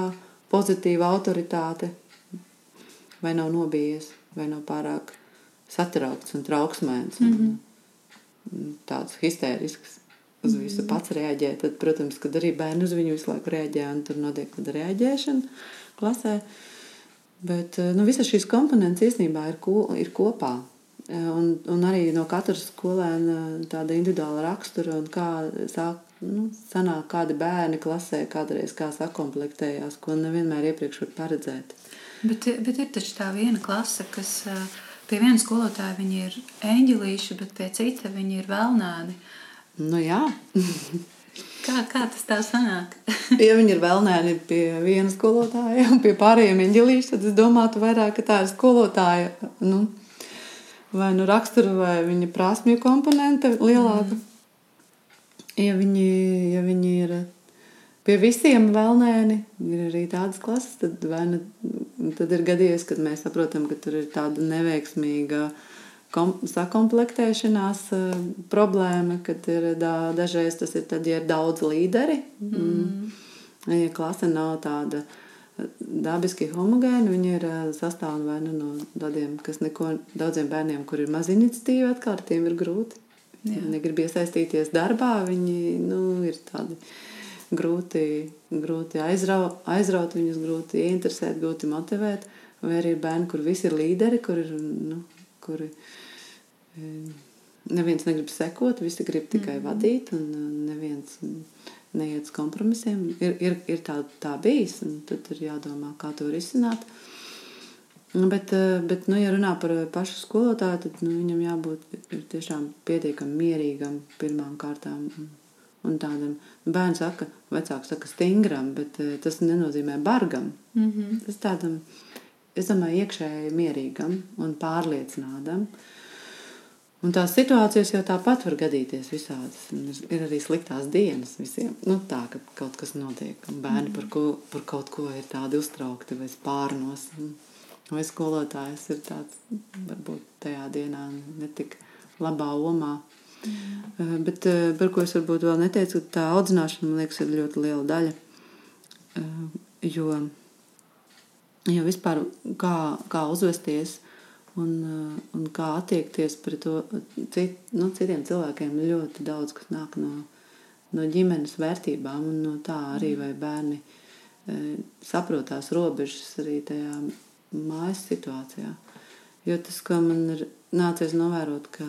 pozitīva autoritāte, vai nav nobijies, vai nav pārāk satraukts un trauksmēns. Un, mm -hmm. Tāds histērisks uz mhm. visu pats reaģē. Tad, protams, kad arī bērni uz viņu visu laiku reaģē, un tur notiek tāda reaģēšana klasē. Bet nu, visas šīs komponentes īstenībā ir, ko, ir kopā. Un, un arī no katras skolēna tāda individuāla rakstura un kā sāk, nu, sanāk kādi bērni klasē, kādreiz kā sakomplektējās, ko nevienmēr iepriekš var paredzēt. Bet, bet ir taču tā viena klase, kas uh, Pie viena skolotāja viņi ir eņģelīši, bet pie cita viņi ir vēlnēni. Nu, jā. kā, kā tas tā sanāk? ja viņi ir vēlnēni pie viena skolotāja un pie pārējiem eņģelīši, tad es domātu vairāk, ka tā ir skolotāja. Nu, vai nu rakstura, vai viņa prasmju komponente lielāka. Mm. Ja viņi, ja viņi ir pie visiem vēlnēni. Ir arī tādas klases, tad, ne, tad ir gadījies, kad mēs saprotam, ka tur ir tāda neveiksmīga kom, sakomplektēšanās uh, problēma, kad ir da, dažreiz tas ir tad, ja ir daudz līderi. Mm. Ja klase nav tāda dabiski homogēna, viņi ir uh, sastāvdaļa vai nu no tādiem, kas neko daudziem bērniem, kur ir maz iniciatīva, atkārt tiem ir grūti. Jā. Viņi negrib iesaistīties darbā, viņi nu, ir tādi grūti, grūti aizraut, aizraut viņus, grūti ieinteresēt, grūti motivēt. Vai arī ir bērni, kur visi ir līderi, kur ir, nu, kuri e, neviens negrib sekot, visi grib tikai mm. vadīt, un neviens kompromisiem. Ir, ir, ir tā, tā bijis, un tad ir jādomā, kā to risināt. Bet, eh, bet nu, ja runā par pašu skolotāju, tad nu, viņam jābūt tiešām pietiekami mierīgam pirmām kārtām. Un, tādam bērnam saka, vecāks saka, stingram, bet eh, tas nenozīmē bargam. Mm -hmm. Tas tādam, es domāju, iekšēji mierīgam un pārliecinātam. Un tās situācijas jau tāpat var gadīties visādas. Ir arī sliktās dienas visiem. Nu, tā, ka kaut kas notiek, un bērni par, ko, par kaut ko ir tādi uztraukti vai spārnos. Vai skolotājs ir tāds, varbūt tajā dienā netik labā omā. Mm. Bet eh, par ko es varbūt vēl neteicu, tā audzināšana man liekas ir ļoti liela daļa. Eh, jo, jo vispār kā, kā uzvesties un, un kā attiekties pret to cit, nu, citiem cilvēkiem, ļoti daudz kas nāk no, no ģimenes vērtībām un no tā arī vai bērni saprot tās robežas arī tajā mājas situācijā. Jo tas, ko man ir nācies novērot, ka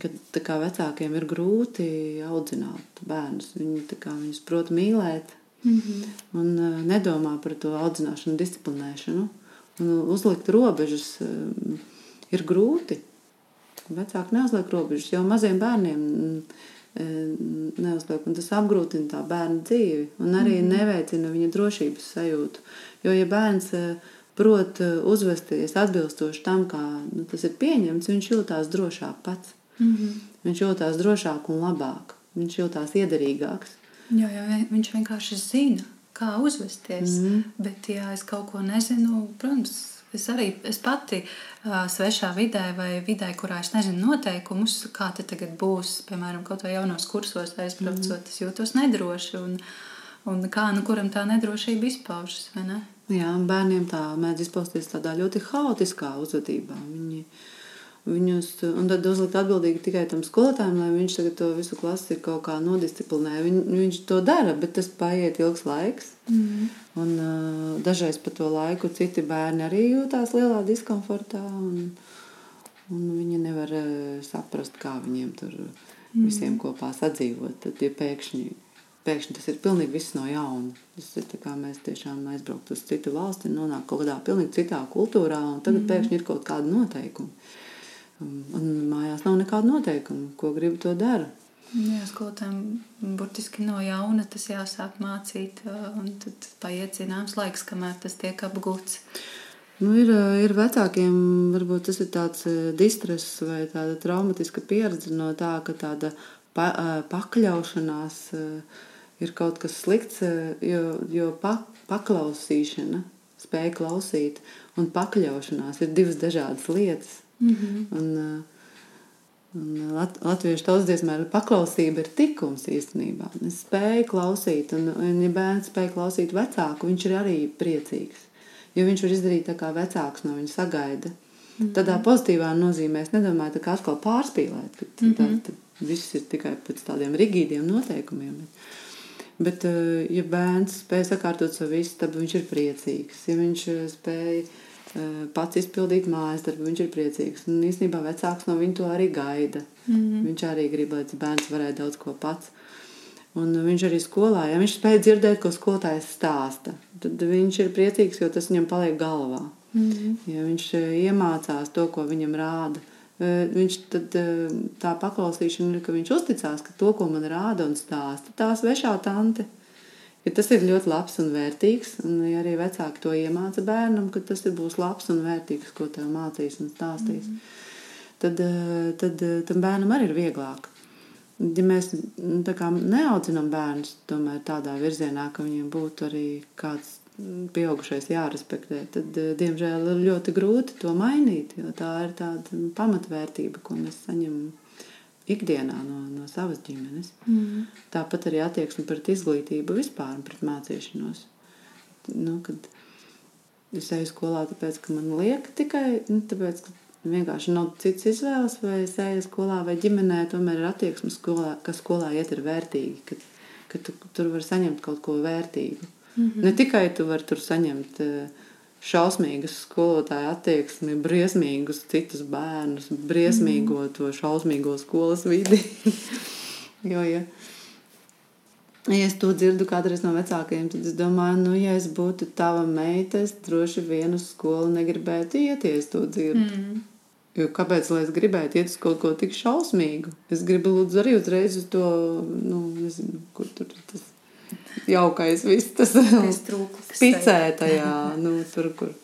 ka kā, vecākiem ir grūti audzināt bērnus. Viņi kā, viņus prot mīlēt mm -hmm. un uh, nedomā par to audzināšanu, disciplinēšanu. Un uzlikt robežas uh, ir grūti. Vecāki neuzliek robežas, jau maziem bērniem uh, neuzliek, un tas apgrūtina tā bērna dzīvi un arī mm neveicina viņa drošības sajūtu. Jo, ja bērns uh, prot uzvesties atbilstoši tam, kā nu, tas ir pieņemts, viņš jūtās drošāk pats. Mm -hmm. Viņš jūtas drošāk un labāk. Viņš jūtas iederīgāks. Jā, jā, viņš vienkārši zina, kā uzvesties. Mm. Bet, ja es kaut ko nezinu, protams, es arī es pati uh, svešā vidē vai vidē, kurā es nezinu noteikumus, kā tas tagad būs, piemēram, kaut vai jaunos kursos aizbraucot, mm es jūtos nedroši. Un, un kā nu kuram tā nedrošība izpaužas? Ne? Jā, bērniem tā mēdz izpausties tādā ļoti haotiskā uzvedībā. Viņi Viņus, un tad uzlikt atbildīgi tikai tam skolotājam, lai viņš to visu klasi kaut kā nodisciplinē. Viņ, viņš to dara, bet tas paiet ilgs laiks. Mm. Un, uh, dažreiz pa to laiku citi bērni arī jūtās lielā diskomfortā. Un, un viņi nevar uh, saprast, kā viņiem tur mm. visiem kopā sadzīvot. Tad, ja pēkšņi, pēkšņi tas ir pilnīgi viss no jauna. Tas ir kā mēs tiešām aizbrauktu uz citu valsti, nonāktu kaut kādā pilnīgi citā kultūrā, un tagad mm. pēkšņi ir kaut kāda noteikuma. Un mājās nav nekāda noteikuma, ko gribi to dara. Jā, skolotājiem burtiski no jauna tas jāsāk mācīt, un tad paiet zināms laiks, kamēr tas tiek apgūts. Nu, ir, ir vecākiem, varbūt tas ir tāds distress vai tāda traumatiska pieredze no tā, ka tāda pa, pakļaušanās ir kaut kas slikts, jo, jo pa, paklausīšana, spēja klausīt un pakļaušanās ir divas dažādas lietas. Mm -hmm. un, uh, un lat, latviešu tautsdziesmē ir paklausība ir tikums īstenībā. Es spēju klausīt, un, un ja bērns spēj klausīt vecāku, viņš ir arī priecīgs. Jo viņš var izdarīt tā, kā vecāks no viņa sagaida. Mm -hmm. Tādā pozitīvā nozīmē es nedomāju, ka atkal pārspīlēt, ka mm -hmm. tā, tā, viss ir tikai pēc tādiem rigīdiem noteikumiem. Bet, bet uh, ja bērns spēj sakārtot savu istabu, viņš ir priecīgs. Ja viņš spēj Eh, pats izpildīt mājas darbu, viņš ir priecīgs. Un īstenībā vecāks no viņa to arī gaida. Mm -hmm. Viņš arī grib, lai bērns varētu daudz ko pats. Un viņš arī skolā, ja viņš spēj dzirdēt, ko skolotājs stāsta, tad viņš ir priecīgs, jo tas viņam paliek galvā. Mm -hmm. Ja viņš eh, iemācās to, ko viņam rāda, eh, viņš tad tā paklausīšana ir, ka viņš uzticās, ka to, ko man rāda un stāsta, tā svešā tante. Mm Ja tas ir ļoti labs un vērtīgs, un ja arī vecāki to iemāca bērnam, ka tas būs labs un vērtīgs, ko tev mācīs un stāstīs, mm tad, eh, tad eh, tam bērnam arī ir vieglāk. Ja mēs nu, kā, neaudzinām bērnus tomēr tādā virzienā, ka viņiem būtu arī kāds pieaugušais jārespektē, tad, eh, diemžēl, ir ļoti grūti to mainīt, jo tā ir tāda pamatvērtība, ko mēs saņemam ikdienā no, no savas ģimenes. Mm. Tāpat arī attieksme pret izglītību vispār un pret mācīšanos. Nu, kad es eju skolā, tāpēc, ka man liek tikai nu, tāpēc, ka vienkārši nav cits izvēles, vai es eju skolā vai ģimenē, tomēr ir attieksme, skolā, ka skolā iet ir vērtīgi, ka, ka tu tur var saņemt kaut ko vērtīgu. Mm -hmm. Ne tikai tu vari tur saņemt uh, šausmīgas skolotāja attieksmi, briesmīgus citus bērnus, briesmīgo mm. to šausmīgo skolas vidi. jo, ja, Ja es to dzirdu kādreiz no vecākiem, tad es domāju, nu, ja es būtu tava meita, es droši vien uz skolu negribētu iet, ja es to dzirdu. Mm. Jo kāpēc lai es gribētu iet uz kaut ko tik šausmīgu? Es gribu lūdzu arī uzreiz uz to, nu, nezinu, kur tur tas jaukais viss tas picē tajā, nu, tur, kur.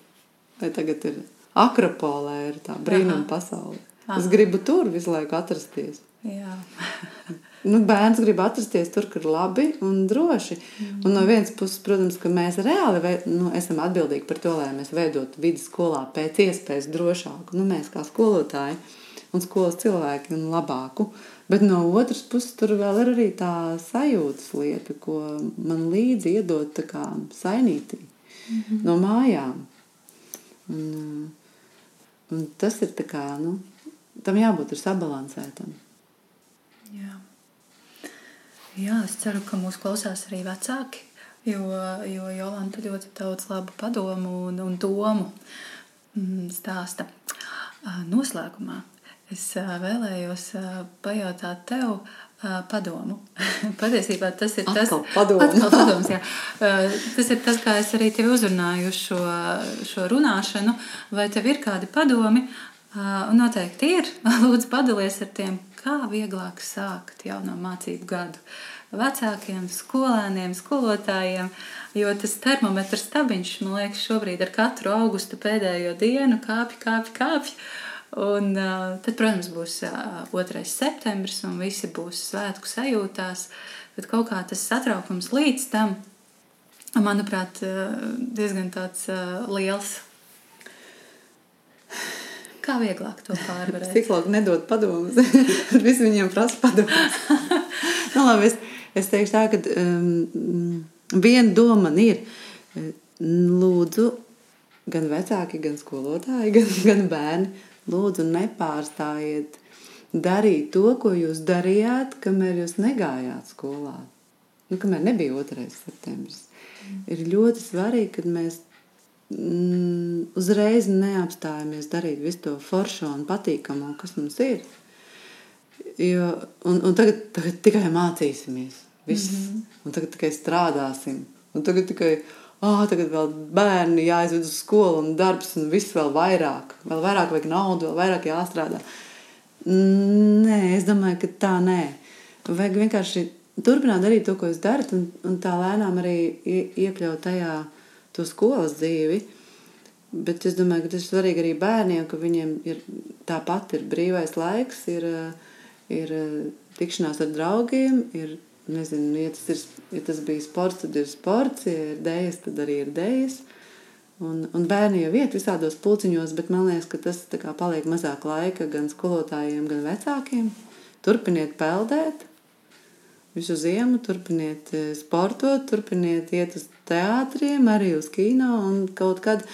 Vai tagad ir Akropolē, ir tā brīnuma pasaule. Es gribu tur visu laiku atrasties. Jā. nu, bērns grib atrasties tur, kur ir labi un droši. Mm. Un no vienas puses, protams, mēs reāli vei, nu, esam atbildīgi par to, lai mēs veidotu vidus skolā pēc iespējas drošāku. Nu, mēs kā skolotāji un skolas cilvēki un labāku. Bet no otras puses, tur vēl ir arī tā sajūtas lieta, ko man līdzi iedod sainītī mm -hmm. no mājām. Un, un tas ir tā kā, nu, tam jābūt sabalansētam. Jā. Jā, es ceru, ka mūs klausās arī vecāki, jo, jo Jolanta ļoti daudz labu padomu un, un domu mm, stāsta. Noslēgumā es vēlējos pajautāt tev padomu. Patiesībā tas ir tas, atkal padoms, jā. tas ir tas, kā es arī tevi uzrunāju šo, šo runāšanu. Vai tev ir kādi padomi? Noteikti ir. Lūdzu, padalies ar tiem, kā vieglāk sākt jauno mācību gadu. Vecākiem, skolēniem, skolotājiem, jo tas termometrs stabiņš, man liekas, šobrīd ar katru augustu pēdējo dienu kāpj, kāpj, kāpj. Un, uh, tad, protams, būs uh, 2. septembris, un visi būs svētku sajūtās. Bet kaut kā tas satraukums līdz tam, manuprāt, uh, diezgan tāds uh, liels Kā vieglāk to pārvarēt? Psihologi nedod padomus. Visi viņiem prasa padomus. nu, labi, es, es teikšu tā, ka um, viena doma man ir. Lūdzu, gan vecāki, gan skolotāji, gan, gan bērni, lūdzu, nepārstājiet darīt to, ko jūs darījāt, kamēr jūs negājāt skolā. Nu, kamēr nebija 2. septembris. Mm. Ir ļoti svarīgi, kad mēs mm, uzreiz neapstājamies darīt visu to foršo un patīkamo, kas mums ir. Jo, un, un tagad, tagad tikai mācīsimies. Viss. Mm -hmm. Un tagad tikai strādāsim. Un tagad tikai oh, tagad vēl bērni jāizved uz skolu un darbs, un viss vēl vairāk. Vēl vairāk vajag naudu, vēl vairāk jāstrādā. Nē, es domāju, ka tā nē. Vajag vienkārši turpināt darīt to, ko jūs darat, un, un tā lēnām arī iekļaut tajā to skolas dzīvi. Bet es domāju, ka tas ir svarīgi arī bērniem, ka viņiem ir tāpat ir brīvais laiks, ir, ir tikšanās ar draugiem, ir, nezinu, ja tas, ir, ja tas bija sports, tad ir sports, ja ir dējas, tad arī ir dējas. Un, un bērni jau iet visādos pulciņos, bet man liekas, ka tas paliek mazāk laika gan skolotājiem, gan vecākiem. Turpiniet peldēt, visu ziemu, turpiniet eh, sportot, turpiniet iet uz teātriem, arī uz kino un kaut kad.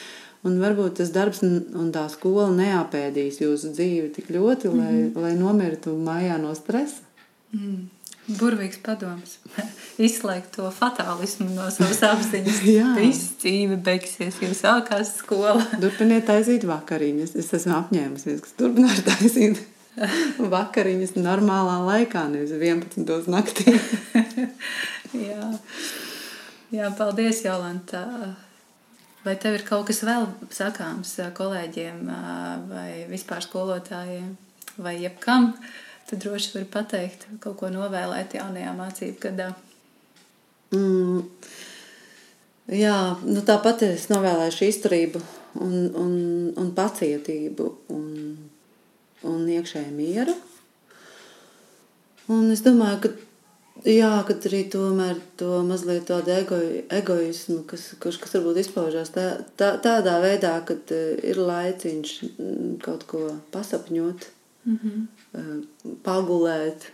Un varbūt tas darbs un tā skola neapēdīs jūsu dzīvi tik ļoti, lai, mm -hmm. lai nomirtu mājā no stresa. Mm. Burvīgs padoms. Izslēgt to fatālismu no savas apziņas. Jā, viss dzīve beigsies, jau sākās skola. Turpiniet taisīt vakariņas. Es esmu apņēmusies, ka turpināšu taisīt vakariņas normālā laikā, nevis 11. naktī. Jā. Jā, paldies, Jolanta. Vai tev ir kaut kas vēl sakāms kolēģiem vai vispār skolotājiem vai jebkam? Tad droši vari pateikt, kaut ko novēlēt jaunajā mācību gadā. Mm, jā, nu tāpat es novēlēšu izturību un, un, un pacietību un un iekšēju mieru. Un es domāju, ka, jā, ka arī tomēr to mazliet tādu ego, egoismu, kas, kas, kas varbūt izpaužās tā, tā, tādā veidā, ka uh, ir laiciņš mm, kaut ko pasapņot, mm -hmm. uh, pagulēt,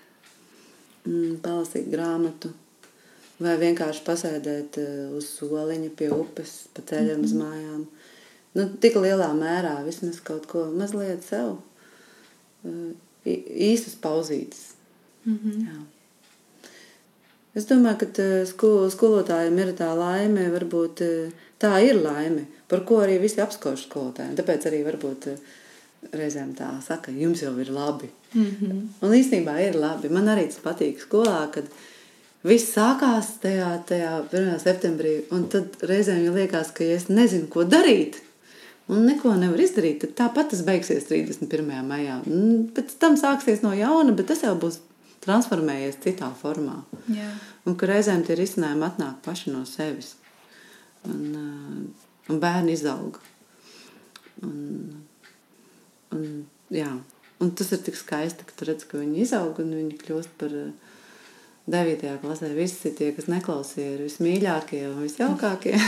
palasīt grāmatu. Vai vienkārši pasēdēt uh, uz soliņa pie upes, pa ceļam mm -hmm. uz mājām. Nu, tik lielā mērā vismaz kaut ko mazliet sev īstas pauzītes. Mm -hmm. Jā. Es domāju, ka skol, skolotājiem ir tā laime, varbūt tā ir laime, par ko arī visi apskauž skolotājiem. Tāpēc arī varbūt reizēm tā saka, jums jau ir labi. Mm -hmm. Un īstenībā ir labi. Man arī tas patīk skolā, kad viss sākās tajā, tajā 1. septembrī. Un tad reizēm jau liekas, ka ja es nezinu, ko darīt. Un neko nevar izdarīt, tad tāpat tas beigsies 31. maijā. Un pēc tam sāksies no jauna, bet tas jau būs transformējies citā formā. Jā. Un ka reizēm tie risinājumi atnāk paši no sevis. Un, uh, un bērni izaug. Un, un, jā. un tas ir tik skaisti, ka tu redz, ka viņi izaug un viņi kļūst par uh, 9. klasē. Visi tie, kas neklausīja, ir vismīļākie un visjaukākie.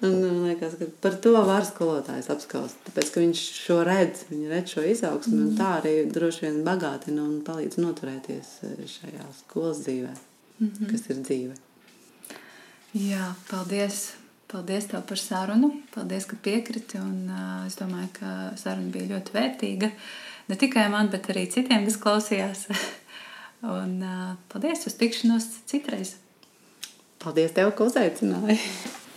Un, man liekas, ka par to var skolotājs apskaust. Tāpēc, ka viņš šo redz, viņa redz šo izaugsmu, mm. un tā arī droši vien bagātina un palīdz noturēties eh, šajā skolas dzīvē, mm -hmm. kas ir dzīve. Jā, paldies! Paldies tev par sarunu. Paldies, ka piekriti. Un, uh, es domāju, ka saruna bija ļoti vērtīga. Ne tikai man, bet arī citiem, kas klausījās. un, uh, paldies! Uz tikšanos citreiz! Paldies, tev, ka uzaicināji!